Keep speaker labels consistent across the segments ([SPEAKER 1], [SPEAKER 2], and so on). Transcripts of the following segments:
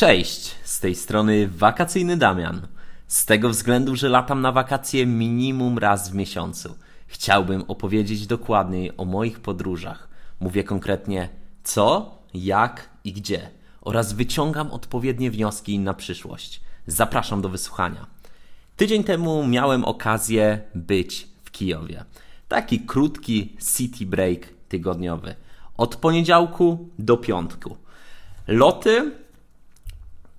[SPEAKER 1] Cześć, z tej strony wakacyjny Damian. Z tego względu, że latam na wakacje minimum raz w miesiącu. Chciałbym opowiedzieć dokładniej o moich podróżach. Mówię konkretnie co, jak i gdzie oraz wyciągam odpowiednie wnioski na przyszłość. Zapraszam do wysłuchania. Tydzień temu miałem okazję być w Kijowie. Taki krótki city break tygodniowy. Od poniedziałku do piątku. Loty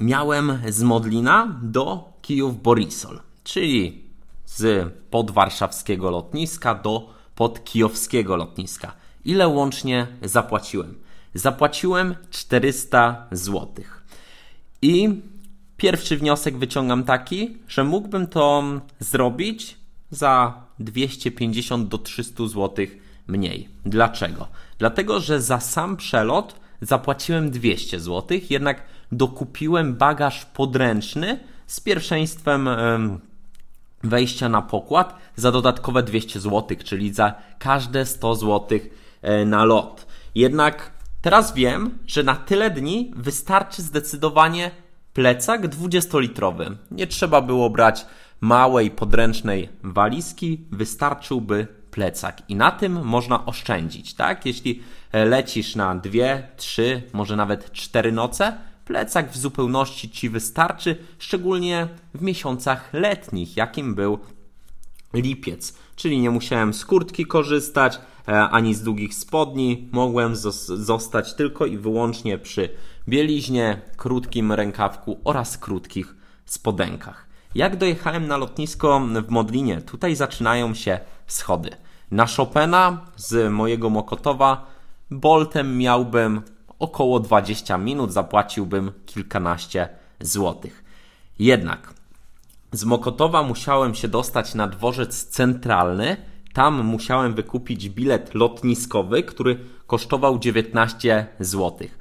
[SPEAKER 1] miałem z Modlina do Kijów-Borisol, czyli z podwarszawskiego lotniska do podkijowskiego lotniska. Ile łącznie zapłaciłem? Zapłaciłem 400 zł. I pierwszy wniosek wyciągam taki, że mógłbym to zrobić za 250 do 300 zł mniej. Dlaczego? Dlatego, że za sam przelot zapłaciłem 200 zł, jednak dokupiłem bagaż podręczny z pierwszeństwem wejścia na pokład za dodatkowe 200 zł, czyli za każde 100 zł e, na lot. Jednak teraz wiem, że na tyle dni wystarczy zdecydowanie plecak 20-litrowy. Nie trzeba było brać małej podręcznej walizki, wystarczyłby plecak. I na tym można oszczędzić, tak? Jeśli e, lecisz na dwie, trzy, może nawet cztery noce, plecak w zupełności Ci wystarczy, szczególnie w miesiącach letnich, jakim był lipiec. Czyli nie musiałem z kurtki korzystać, e, ani z długich spodni. Mogłem zostać tylko i wyłącznie przy bieliźnie, krótkim rękawku oraz krótkich spodenkach. Jak dojechałem na lotnisko w Modlinie, tutaj zaczynają się schody. Na Chopina z mojego Mokotowa Boltem miałbym około 20 minut, zapłaciłbym kilkanaście złotych. Jednak z Mokotowa musiałem się dostać na dworzec centralny. Tam musiałem wykupić bilet lotniskowy, który kosztował 19 złotych.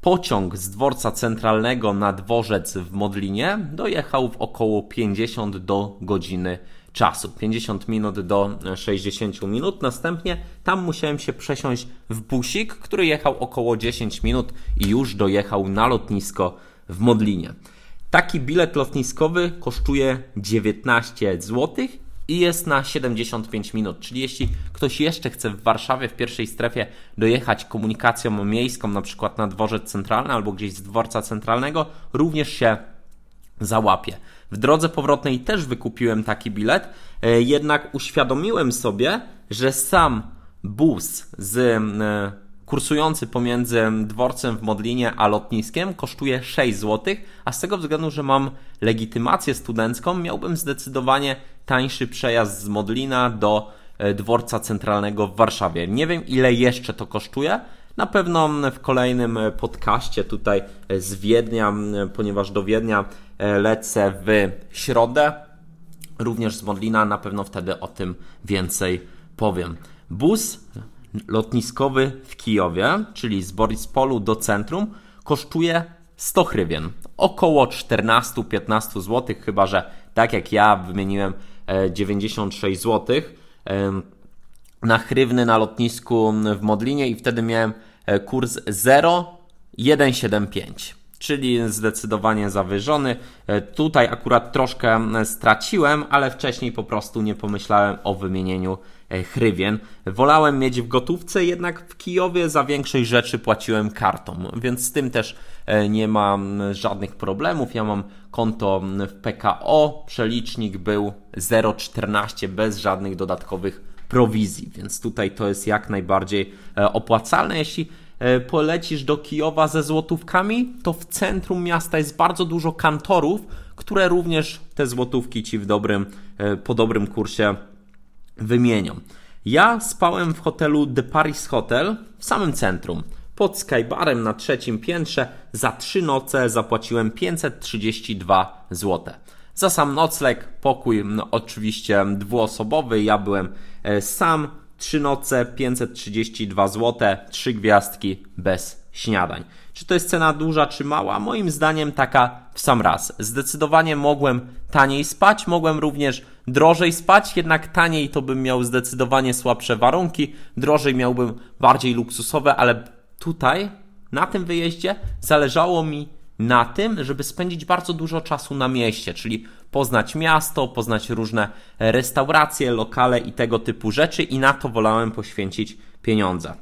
[SPEAKER 1] Pociąg z dworca centralnego na dworzec w Modlinie dojechał w około 50 do godziny czasu 50 minut do 60 minut. Następnie tam musiałem się przesiąść w busik, który jechał około 10 minut i już dojechał na lotnisko w Modlinie. Taki bilet lotniskowy kosztuje 19 zł i jest na 75 minut. Czyli jeśli ktoś jeszcze chce w Warszawie w pierwszej strefie dojechać komunikacją miejską, na przykład na dworzec centralny albo gdzieś z dworca centralnego, również się załapie. W drodze powrotnej też wykupiłem taki bilet, e, jednak uświadomiłem sobie, że sam bus z e, kursujący pomiędzy dworcem w Modlinie a lotniskiem kosztuje 6 zł, a z tego względu, że mam legitymację studencką, miałbym zdecydowanie tańszy przejazd z Modlina do e, dworca centralnego w Warszawie. Nie wiem ile jeszcze to kosztuje. Na pewno w kolejnym podcaście tutaj z Wiednia, ponieważ do Wiednia lecę w środę, również z Modlina, na pewno wtedy o tym więcej powiem. Bus lotniskowy w Kijowie, czyli z Borispolu do centrum, kosztuje 100 hrywien, około 14-15 zł, chyba że tak jak ja wymieniłem 96 zł na hrywny na lotnisku w Modlinie i wtedy miałem e, kurs 0,175 czyli zdecydowanie zawyżony. E, tutaj akurat troszkę straciłem, ale wcześniej po prostu nie pomyślałem o wymienieniu e, hrywien. Wolałem mieć w gotówce, jednak w Kijowie za większej rzeczy płaciłem kartą, więc z tym też nie mam żadnych problemów. Ja mam konto w PKO, przelicznik był 0,14 bez żadnych dodatkowych prowizji, więc tutaj to jest jak najbardziej e, opłacalne. Jeśli e, polecisz do Kijowa ze złotówkami, to w centrum miasta jest bardzo dużo kantorów, które również te złotówki ci w dobrym, e, po dobrym kursie wymienią. Ja spałem w hotelu The Paris Hotel w samym centrum. Pod Skybarem na trzecim piętrze za trzy noce zapłaciłem 532 zł. Za sam nocleg, pokój no, oczywiście dwuosobowy, ja byłem e, sam, trzy noce, 532 zł, trzy gwiazdki bez śniadań. Czy to jest cena duża czy mała? Moim zdaniem taka w sam raz. Zdecydowanie mogłem taniej spać, mogłem również drożej spać, jednak taniej to bym miał zdecydowanie słabsze warunki, drożej miałbym bardziej luksusowe, ale tutaj, na tym wyjeździe, zależało mi na tym, żeby spędzić bardzo dużo czasu na mieście, czyli poznać miasto, poznać różne restauracje, lokale i tego typu rzeczy, i na to wolałem poświęcić pieniądze.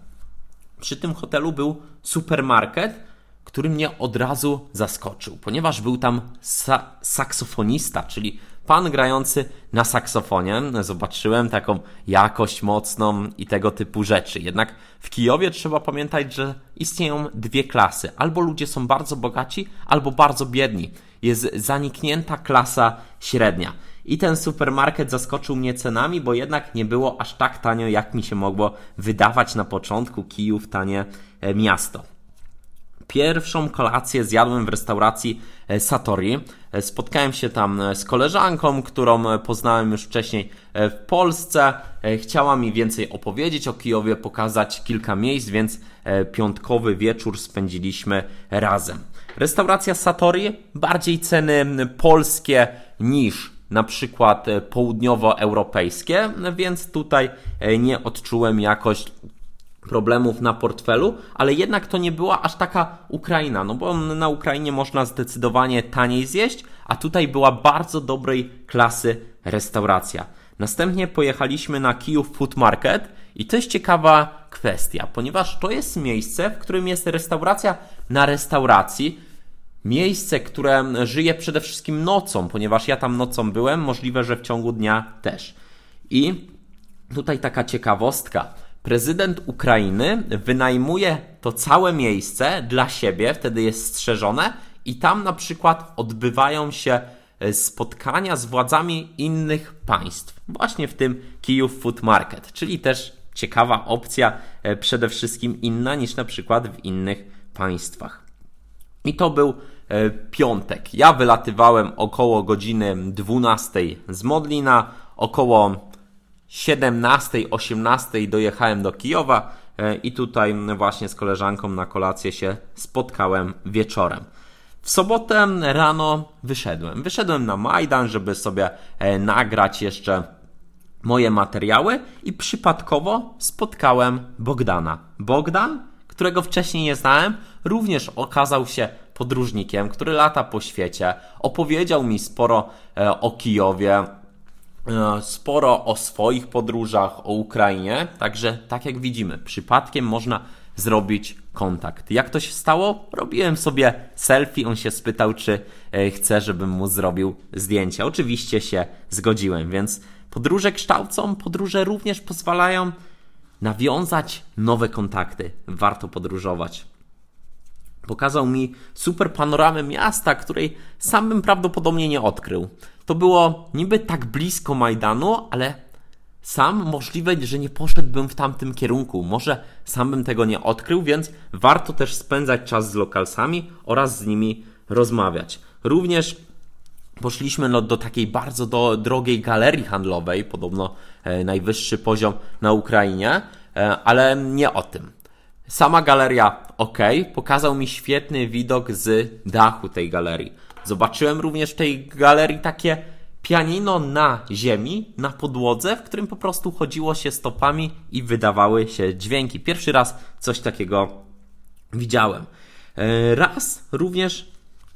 [SPEAKER 1] Przy tym hotelu był supermarket, który mnie od razu zaskoczył, ponieważ był tam sa saksofonista, czyli pan grający na saksofonie. Zobaczyłem taką jakość mocną i tego typu rzeczy. Jednak w Kijowie trzeba pamiętać, że istnieją dwie klasy. Albo ludzie są bardzo bogaci, albo bardzo biedni. Jest zaniknięta klasa średnia. I ten supermarket zaskoczył mnie cenami, bo jednak nie było aż tak tanio, jak mi się mogło wydawać na początku. Kijów tanie e, miasto. Pierwszą kolację zjadłem w restauracji e, Satori. E, spotkałem się tam e, z koleżanką, którą poznałem już wcześniej w Polsce. Chciała mi więcej opowiedzieć o Kijowie, pokazać kilka miejsc, więc piątkowy wieczór spędziliśmy razem. Restauracja Satori, bardziej ceny polskie niż na przykład południowoeuropejskie, więc tutaj nie odczułem jakoś problemów na portfelu, ale jednak to nie była aż taka Ukraina, no bo na Ukrainie można zdecydowanie taniej zjeść, a tutaj była bardzo dobrej klasy restauracja. Następnie pojechaliśmy na Kijów Food Market i to jest ciekawa kwestia, ponieważ to jest miejsce, w którym jest restauracja na restauracji, miejsce, które żyje przede wszystkim nocą, ponieważ ja tam nocą byłem, możliwe, że w ciągu dnia też. I tutaj taka ciekawostka prezydent Ukrainy wynajmuje to całe miejsce dla siebie, wtedy jest strzeżone i tam na przykład odbywają się e, spotkania z władzami innych państw. Właśnie w tym Kijów Food Market, czyli też ciekawa opcja, e, przede wszystkim inna niż na przykład w innych państwach. I to był e, piątek. Ja wylatywałem około godziny 12 z Modlina, około 17-18 dojechałem do Kijowa e, i tutaj właśnie z koleżanką na kolację się spotkałem wieczorem. W sobotę rano wyszedłem. Wyszedłem na Majdan, żeby sobie e, nagrać jeszcze moje materiały i przypadkowo spotkałem Bogdana. Bogdan, którego wcześniej nie znałem, również okazał się podróżnikiem, który lata po świecie. Opowiedział mi sporo e, o Kijowie, sporo o swoich podróżach, o Ukrainie, także tak jak widzimy, przypadkiem można zrobić kontakt. Jak to się stało? Robiłem sobie selfie, on się spytał, czy e, chce, żebym mu zrobił zdjęcie. Oczywiście się zgodziłem, więc podróże kształcą, podróże również pozwalają nawiązać nowe kontakty. Warto podróżować. Pokazał mi super panoramę miasta, której sam bym prawdopodobnie nie odkrył. To było niby tak blisko Majdanu, ale sam możliwe, że nie poszedłbym w tamtym kierunku. Może sam bym tego nie odkrył, więc warto też spędzać czas z lokalsami oraz z nimi rozmawiać. Również poszliśmy no, do takiej bardzo do, drogiej galerii handlowej, podobno e, najwyższy poziom na Ukrainie, e, ale nie o tym. Sama galeria ok, pokazał mi świetny widok z dachu tej galerii. Zobaczyłem również w tej galerii takie pianino na ziemi, na podłodze, w którym po prostu chodziło się stopami i wydawały się dźwięki. Pierwszy raz coś takiego widziałem. E, raz również,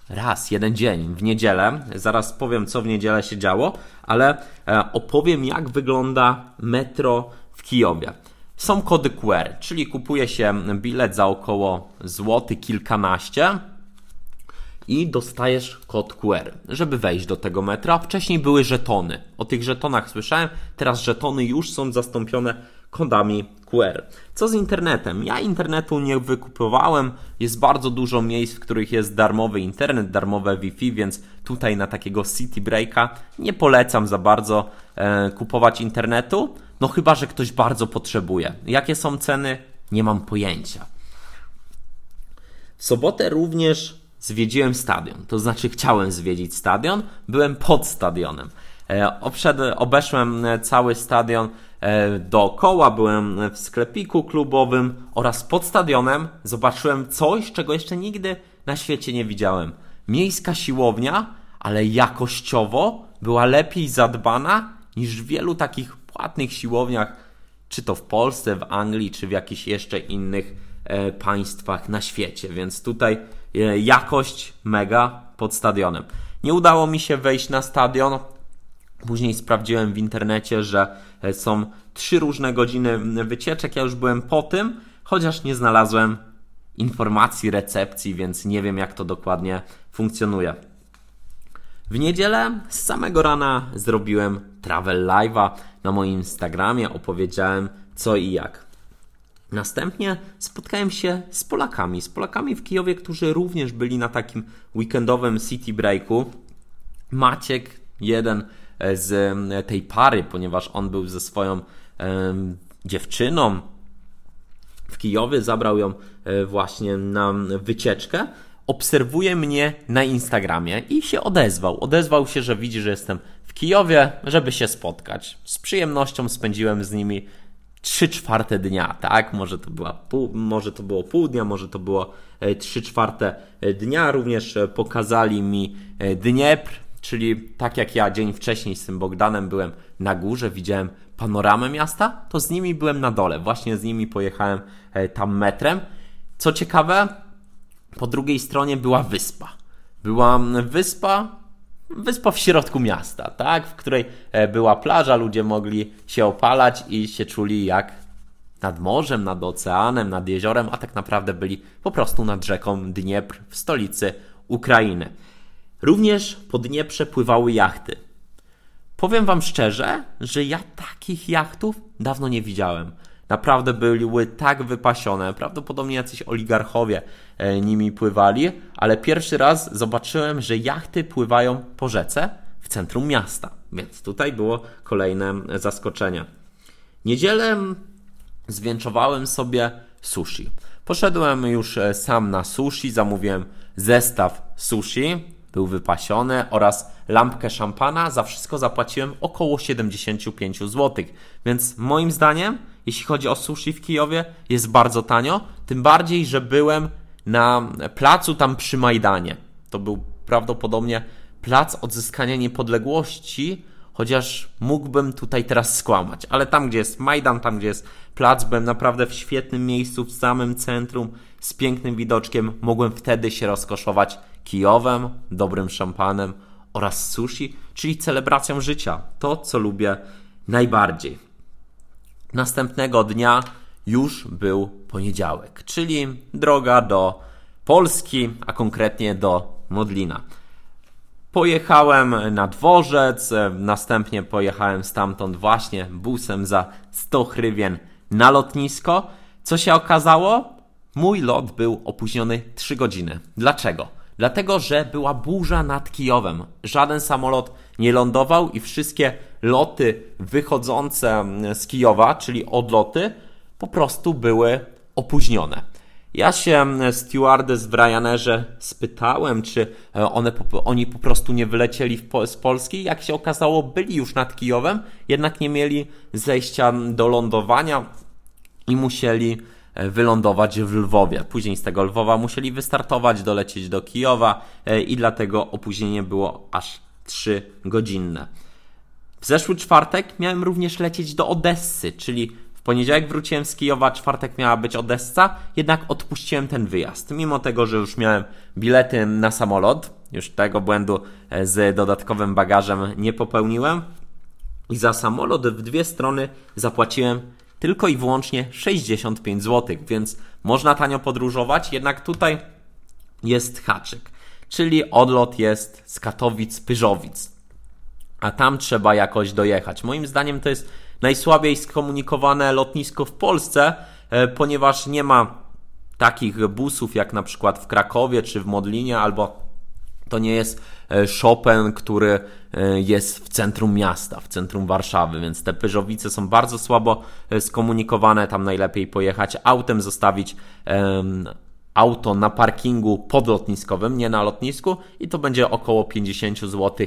[SPEAKER 1] raz, jeden dzień w niedzielę, zaraz powiem co w niedzielę się działo, ale e, opowiem jak wygląda metro w Kijowie. Są kody QR, czyli kupuje się bilet za około złoty kilkanaście i dostajesz kod QR, żeby wejść do tego metra. Wcześniej były żetony. O tych żetonach słyszałem, teraz żetony już są zastąpione kodami QR. Co z internetem? Ja internetu nie wykupowałem. Jest bardzo dużo miejsc, w których jest darmowy internet, darmowe Wi-Fi, więc tutaj na takiego city breaka nie polecam za bardzo e, kupować internetu. No chyba, że ktoś bardzo potrzebuje. Jakie są ceny? Nie mam pojęcia. W sobotę również zwiedziłem stadion. To znaczy chciałem zwiedzić stadion, byłem pod stadionem. E, obszed, obeszłem cały stadion e, dookoła, byłem w sklepiku klubowym oraz pod stadionem zobaczyłem coś, czego jeszcze nigdy na świecie nie widziałem. Miejska siłownia, ale jakościowo była lepiej zadbana niż w wielu takich płatnych siłowniach, czy to w Polsce, w Anglii, czy w jakichś jeszcze innych e, państwach na świecie. Więc tutaj jakość mega pod stadionem. Nie udało mi się wejść na stadion. Później sprawdziłem w internecie, że są trzy różne godziny wycieczek. Ja już byłem po tym, chociaż nie znalazłem informacji, recepcji, więc nie wiem, jak to dokładnie funkcjonuje. W niedzielę z samego rana zrobiłem travel live'a na moim Instagramie, opowiedziałem co i jak. Następnie spotkałem się z Polakami, z Polakami w Kijowie, którzy również byli na takim weekendowym city breaku. Maciek, jeden z tej pary, ponieważ on był ze swoją dziewczyną w Kijowie, zabrał ją e, właśnie na wycieczkę. Obserwuje mnie na Instagramie i się odezwał. Odezwał się, że widzi, że jestem w Kijowie, żeby się spotkać. Z przyjemnością spędziłem z nimi 3 czwarte dnia, tak? Może to, była pół, może to było pół dnia, może to było 3 e, czwarte dnia. Również e, pokazali mi Dniepr, czyli tak jak ja dzień wcześniej z tym Bogdanem byłem na górze, widziałem panoramę miasta, to z nimi byłem na dole. Właśnie z nimi pojechałem e, tam metrem. Co ciekawe, po drugiej stronie była wyspa. Była wyspa, wyspa w środku miasta, tak? W której e, była plaża, ludzie mogli się opalać i się czuli jak nad morzem, nad oceanem, nad jeziorem, a tak naprawdę byli po prostu nad rzeką Dniepr w stolicy Ukrainy. Również po Dnieprze pływały jachty. Powiem Wam szczerze, że ja takich jachtów dawno nie widziałem. Naprawdę były tak wypasione, prawdopodobnie jacyś oligarchowie e, nimi pływali, ale pierwszy raz zobaczyłem, że jachty pływają po rzece w centrum miasta. Więc tutaj było kolejne zaskoczenie. Niedzielę zwieńczowałem sobie sushi. Poszedłem już e, sam na sushi, zamówiłem zestaw sushi, był wypasiony oraz lampkę szampana. Za wszystko zapłaciłem około 75 zł. Więc moim zdaniem, jeśli chodzi o sushi w Kijowie, jest bardzo tanio. Tym bardziej, że byłem na placu tam przy Majdanie. To był prawdopodobnie plac odzyskania niepodległości, chociaż mógłbym tutaj teraz skłamać. Ale tam, gdzie jest Majdan, tam, gdzie jest plac, byłem naprawdę w świetnym miejscu, w samym centrum, z pięknym widoczkiem. Mogłem wtedy się rozkoszować Kijowem, dobrym szampanem oraz sushi, czyli celebracją życia. To, co lubię najbardziej. Następnego dnia już był poniedziałek, czyli droga do Polski, a konkretnie do Modlina. Pojechałem na dworzec, następnie pojechałem stamtąd właśnie busem za 100 hrywien na lotnisko. Co się okazało? Mój lot był opóźniony 3 godziny. Dlaczego? Dlatego, że była burza nad Kijowem. Żaden samolot nie lądował i wszystkie loty wychodzące z Kijowa, czyli odloty, po prostu były opóźnione. Ja się stewardess w Ryanerze spytałem, czy e, one, oni po prostu nie wylecieli z Polski. Jak się okazało, byli już nad Kijowem, jednak nie mieli zejścia do lądowania i musieli wylądować w Lwowie. Później z tego Lwowa musieli wystartować, dolecieć do Kijowa e, i dlatego opóźnienie było aż 3 godzinne. W zeszły czwartek miałem również lecieć do Odessy, czyli w poniedziałek wróciłem z Kijowa, czwartek miała być Odessa, jednak odpuściłem ten wyjazd. Mimo tego, że już miałem bilety na samolot, już tego błędu e, z dodatkowym bagażem nie popełniłem. I za samolot w dwie strony zapłaciłem tylko i wyłącznie 65 zł, więc można tanio podróżować, jednak tutaj jest haczyk, czyli odlot jest z Katowic-Pyżowic, a tam trzeba jakoś dojechać. Moim zdaniem to jest najsłabiej skomunikowane lotnisko w Polsce, e, ponieważ nie ma takich busów jak na przykład w Krakowie czy w Modlinie albo to nie jest e, Chopin, który e, jest w centrum miasta, w centrum Warszawy, więc te Pyżowice są bardzo słabo e, skomunikowane. Tam najlepiej pojechać autem, zostawić auto na parkingu podlotniskowym, nie na lotnisku i to będzie około 50 zł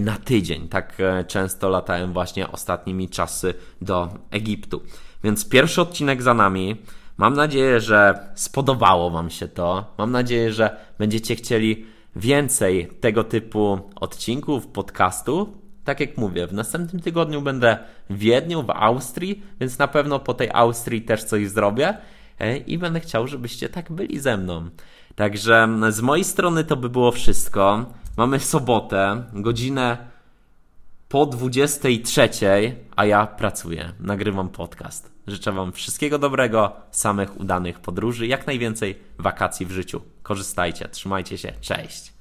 [SPEAKER 1] na tydzień. Tak często latałem właśnie ostatnimi czasy do Egiptu. Więc pierwszy odcinek za nami. Mam nadzieję, że spodobało Wam się to. Mam nadzieję, że będziecie chcieli więcej tego typu odcinków, podcastu. Tak jak mówię, w następnym tygodniu będę w Wiedniu, w Austrii, więc na pewno po tej Austrii też coś zrobię e, i będę chciał, żebyście tak byli ze mną. Także z mojej strony to by było wszystko. Mamy sobotę, godzinę po 23, a ja pracuję, nagrywam podcast. Życzę Wam wszystkiego dobrego, samych udanych podróży, jak najwięcej wakacji w życiu. Korzystajcie, trzymajcie się, cześć.